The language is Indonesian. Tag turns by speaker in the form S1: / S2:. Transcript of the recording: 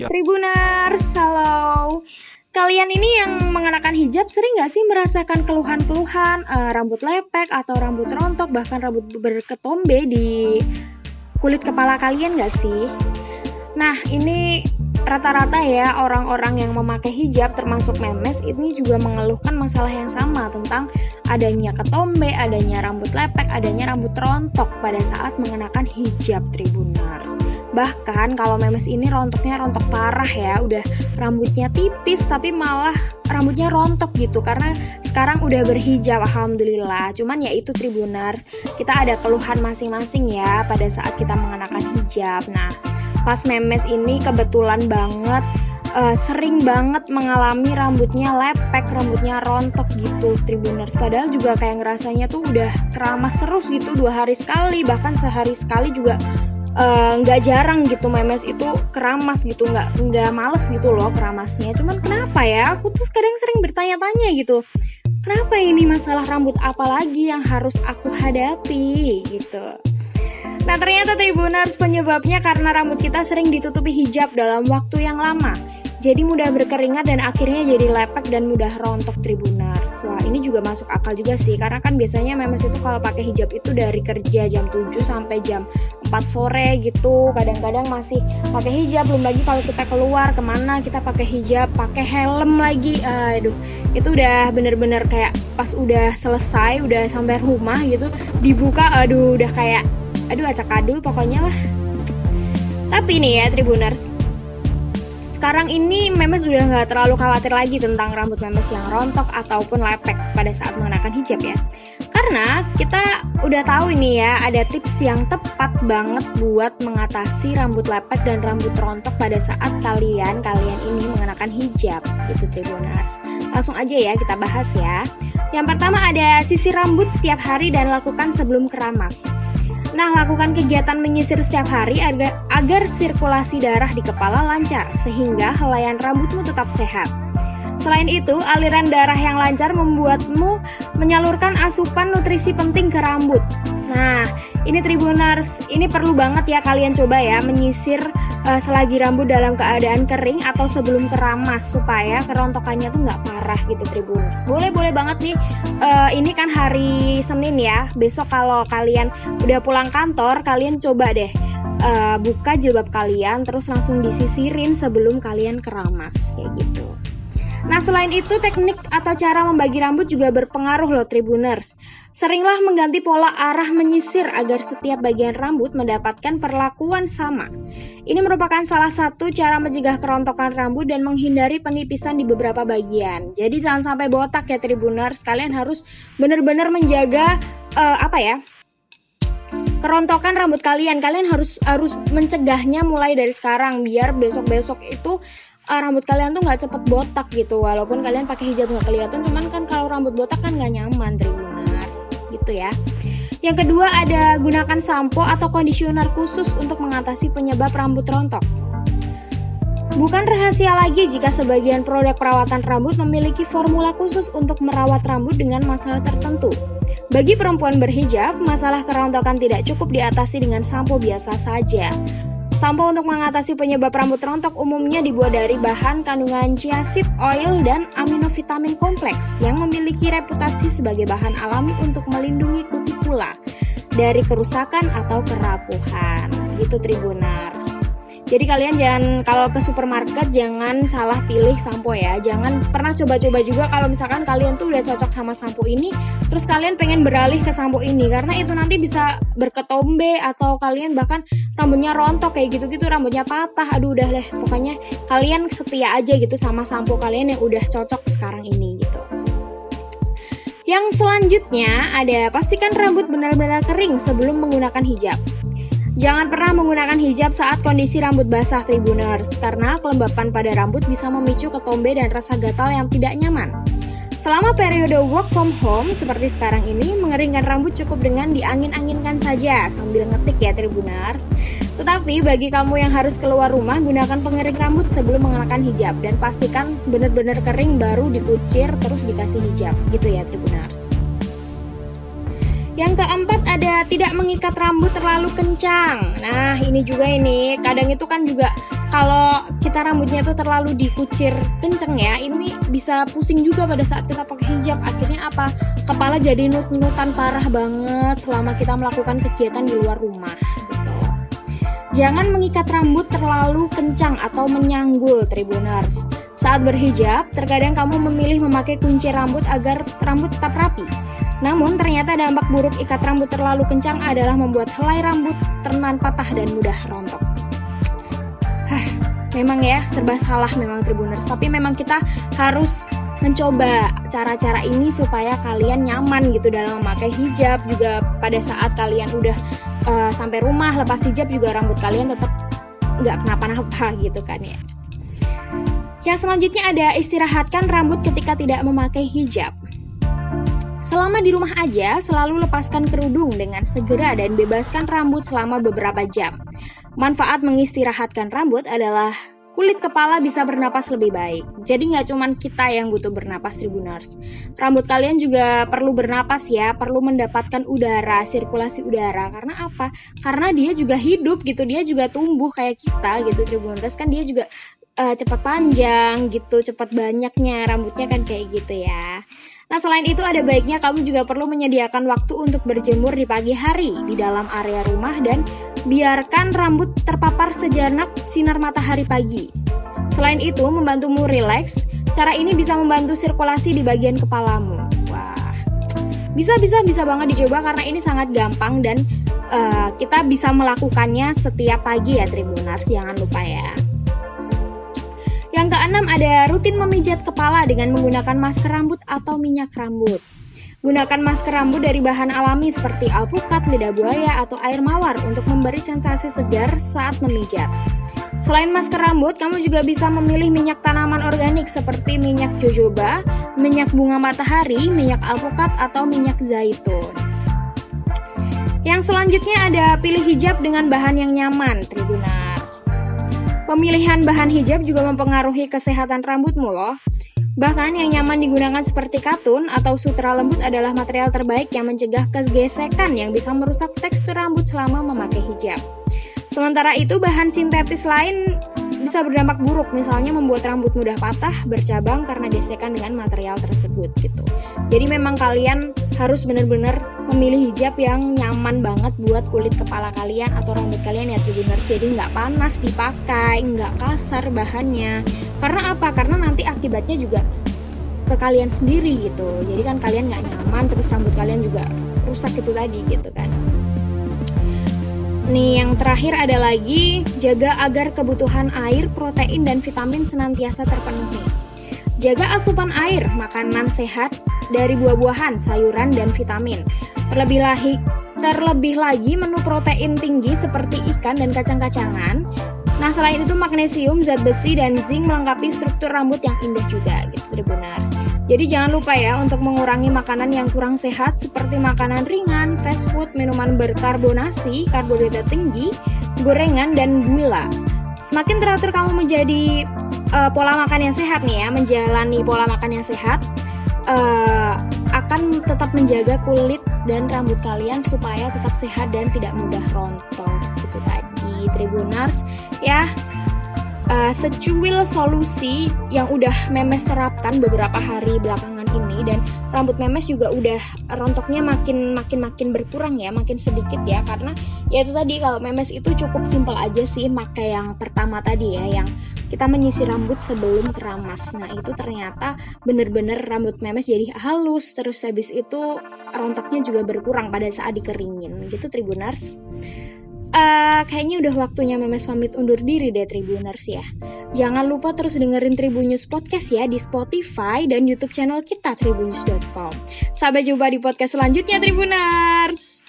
S1: siap.
S2: Tribuners, halo. Kalian ini yang mengenakan hijab sering gak sih merasakan keluhan-keluhan uh, rambut lepek atau rambut rontok bahkan rambut berketombe di kulit kepala kalian gak sih? Nah ini rata-rata ya orang-orang yang memakai hijab termasuk memes ini juga mengeluhkan masalah yang sama tentang adanya ketombe, adanya rambut lepek, adanya rambut rontok pada saat mengenakan hijab tribuners. Bahkan kalau memes ini rontoknya rontok parah ya, udah rambutnya tipis tapi malah rambutnya rontok gitu karena sekarang udah berhijab alhamdulillah. Cuman ya itu tribuners, kita ada keluhan masing-masing ya pada saat kita mengenakan hijab. Nah, pas memes ini kebetulan banget uh, sering banget mengalami rambutnya lepek, rambutnya rontok gitu Tribuners. Padahal juga kayak ngerasanya tuh udah keramas terus gitu dua hari sekali, bahkan sehari sekali juga nggak uh, jarang gitu memes itu keramas gitu nggak nggak males gitu loh keramasnya. Cuman kenapa ya? Aku tuh kadang sering bertanya-tanya gitu kenapa ini masalah rambut apa lagi yang harus aku hadapi? Gitu. Nah ternyata Tribuners penyebabnya karena rambut kita sering ditutupi hijab dalam waktu yang lama. Jadi mudah berkeringat dan akhirnya jadi lepek dan mudah rontok tribuners. Wah ini juga masuk akal juga sih karena kan biasanya memes itu kalau pakai hijab itu dari kerja jam 7 sampai jam 4 sore gitu. Kadang-kadang masih pakai hijab belum lagi kalau kita keluar ke mana kita pakai hijab, pakai helm lagi. Aduh itu udah bener-bener kayak pas udah selesai udah sampai rumah gitu dibuka aduh udah kayak aduh acak adul pokoknya lah. Tapi nih ya Tribuners, sekarang ini Memes udah nggak terlalu khawatir lagi tentang rambut Memes yang rontok ataupun lepek pada saat mengenakan hijab ya. Karena kita udah tahu ini ya, ada tips yang tepat banget buat mengatasi rambut lepek dan rambut rontok pada saat kalian kalian ini mengenakan hijab gitu Tribuners. Langsung aja ya kita bahas ya. Yang pertama ada sisir rambut setiap hari dan lakukan sebelum keramas. Nah, lakukan kegiatan menyisir setiap hari agar, agar sirkulasi darah di kepala lancar, sehingga helaian rambutmu tetap sehat. Selain itu, aliran darah yang lancar membuatmu menyalurkan asupan nutrisi penting ke rambut. Nah, ini Tribuners, ini perlu banget ya kalian coba ya menyisir uh, selagi rambut dalam keadaan kering atau sebelum keramas supaya kerontokannya tuh nggak parah gitu Tribuners. Boleh boleh banget nih, uh, ini kan hari Senin ya. Besok kalau kalian udah pulang kantor, kalian coba deh uh, buka jilbab kalian terus langsung disisirin sebelum kalian keramas kayak gitu. Nah, selain itu, teknik atau cara membagi rambut juga berpengaruh loh Tribuners. Seringlah mengganti pola arah menyisir agar setiap bagian rambut mendapatkan perlakuan sama. Ini merupakan salah satu cara mencegah kerontokan rambut dan menghindari penipisan di beberapa bagian. Jadi jangan sampai botak ya Tribuners, kalian harus benar-benar menjaga uh, apa ya? kerontokan rambut kalian kalian harus harus mencegahnya mulai dari sekarang biar besok besok itu uh, rambut kalian tuh nggak cepet botak gitu walaupun kalian pakai hijab nggak kelihatan cuman kan kalau rambut botak kan nggak nyaman tribuners gitu ya yang kedua ada gunakan sampo atau conditioner khusus untuk mengatasi penyebab rambut rontok Bukan rahasia lagi jika sebagian produk perawatan rambut memiliki formula khusus untuk merawat rambut dengan masalah tertentu. Bagi perempuan berhijab, masalah kerontokan tidak cukup diatasi dengan sampo biasa saja. Sampo untuk mengatasi penyebab rambut rontok umumnya dibuat dari bahan kandungan chia seed oil dan aminovitamin kompleks yang memiliki reputasi sebagai bahan alami untuk melindungi kutikula dari kerusakan atau kerapuhan. Gitu Tribuners. Jadi kalian jangan kalau ke supermarket jangan salah pilih sampo ya. Jangan pernah coba-coba juga kalau misalkan kalian tuh udah cocok sama sampo ini, terus kalian pengen beralih ke sampo ini karena itu nanti bisa berketombe atau kalian bahkan rambutnya rontok kayak gitu-gitu, rambutnya patah. Aduh udah deh, pokoknya kalian setia aja gitu sama sampo kalian yang udah cocok sekarang ini gitu. Yang selanjutnya ada pastikan rambut benar-benar kering sebelum menggunakan hijab. Jangan pernah menggunakan hijab saat kondisi rambut basah Tribuners, karena kelembapan pada rambut bisa memicu ketombe dan rasa gatal yang tidak nyaman. Selama periode work from home seperti sekarang ini, mengeringkan rambut cukup dengan diangin-anginkan saja sambil ngetik ya Tribuners. Tetapi bagi kamu yang harus keluar rumah, gunakan pengering rambut sebelum mengenakan hijab dan pastikan benar-benar kering baru dikucir terus dikasih hijab gitu ya Tribuners. Yang keempat ada tidak mengikat rambut terlalu kencang. Nah, ini juga ini kadang itu kan juga kalau kita rambutnya tuh terlalu dikucir kenceng ya ini bisa pusing juga pada saat kita pakai hijab. Akhirnya apa? Kepala jadi nut-nutan parah banget selama kita melakukan kegiatan di luar rumah gitu. Jangan mengikat rambut terlalu kencang atau menyanggul tribuners saat berhijab terkadang kamu memilih memakai kunci rambut agar rambut tetap rapi namun ternyata dampak buruk ikat rambut terlalu kencang adalah membuat helai rambut ternan patah dan mudah rontok. Hah, memang ya serba salah memang Tribuners, tapi memang kita harus mencoba cara-cara ini supaya kalian nyaman gitu dalam memakai hijab juga pada saat kalian udah uh, sampai rumah lepas hijab juga rambut kalian tetap nggak kenapa-napa gitu kan ya. Yang selanjutnya ada istirahatkan rambut ketika tidak memakai hijab. Selama di rumah aja, selalu lepaskan kerudung dengan segera dan bebaskan rambut selama beberapa jam. Manfaat mengistirahatkan rambut adalah kulit kepala bisa bernapas lebih baik. Jadi nggak cuma kita yang butuh bernapas Tribuners. Rambut kalian juga perlu bernapas ya, perlu mendapatkan udara, sirkulasi udara. Karena apa? Karena dia juga hidup gitu, dia juga tumbuh kayak kita gitu Tribuners. Kan dia juga uh, cepat panjang gitu, cepat banyaknya rambutnya kan kayak gitu ya. Nah, selain itu ada baiknya kamu juga perlu menyediakan waktu untuk berjemur di pagi hari di dalam area rumah dan biarkan rambut terpapar sejenak sinar matahari pagi. Selain itu, membantumu rileks, cara ini bisa membantu sirkulasi di bagian kepalamu. Wah, bisa bisa bisa banget dicoba karena ini sangat gampang dan uh, kita bisa melakukannya setiap pagi ya Tribunars, jangan lupa ya. Keenam ada rutin memijat kepala dengan menggunakan masker rambut atau minyak rambut. Gunakan masker rambut dari bahan alami seperti alpukat, lidah buaya, atau air mawar untuk memberi sensasi segar saat memijat. Selain masker rambut, kamu juga bisa memilih minyak tanaman organik seperti minyak jojoba, minyak bunga matahari, minyak alpukat, atau minyak zaitun. Yang selanjutnya ada pilih hijab dengan bahan yang nyaman, Tribuna. Pemilihan bahan hijab juga mempengaruhi kesehatan rambutmu loh. Bahkan yang nyaman digunakan seperti katun atau sutra lembut adalah material terbaik yang mencegah kegesekan yang bisa merusak tekstur rambut selama memakai hijab. Sementara itu bahan sintetis lain bisa berdampak buruk, misalnya membuat rambut mudah patah, bercabang karena gesekan dengan material tersebut gitu. Jadi memang kalian harus benar-benar memilih hijab yang nyaman banget buat kulit kepala kalian atau rambut kalian ya tribuners. Jadi nggak panas dipakai, nggak kasar bahannya. Karena apa? Karena nanti akibatnya juga ke kalian sendiri gitu. Jadi kan kalian nggak nyaman, terus rambut kalian juga rusak itu tadi gitu kan. Nih, yang terakhir ada lagi jaga agar kebutuhan air, protein, dan vitamin senantiasa terpenuhi. Jaga asupan air, makanan sehat dari buah-buahan, sayuran, dan vitamin. Terlebih lagi, terlebih lagi menu protein tinggi seperti ikan dan kacang-kacangan. Nah, selain itu magnesium, zat besi, dan zinc melengkapi struktur rambut yang indah juga gitu, Tribunars. Jadi jangan lupa ya untuk mengurangi makanan yang kurang sehat seperti makanan ringan, fast food, minuman berkarbonasi, karbohidrat tinggi, gorengan, dan gula. Semakin teratur kamu menjadi uh, pola makan yang sehat nih ya, menjalani pola makan yang sehat, uh, akan tetap menjaga kulit dan rambut kalian supaya tetap sehat dan tidak mudah rontok gitu tadi Tribunars ya uh, secuil solusi yang udah memes terapkan beberapa hari belakangan ini dan rambut memes juga udah rontoknya makin makin makin berkurang ya makin sedikit ya karena ya itu tadi kalau memes itu cukup simpel aja sih pakai yang pertama tadi ya yang kita menyisir rambut sebelum keramas. Nah itu ternyata bener-bener rambut memes jadi halus terus habis itu rontoknya juga berkurang pada saat dikeringin. Gitu Tribunars Uh, kayaknya udah waktunya Memes pamit undur diri deh Tribuners ya. Jangan lupa terus dengerin Tribunnews Podcast ya di Spotify dan YouTube channel kita tribunnews.com. Sampai jumpa di podcast selanjutnya Tribuners.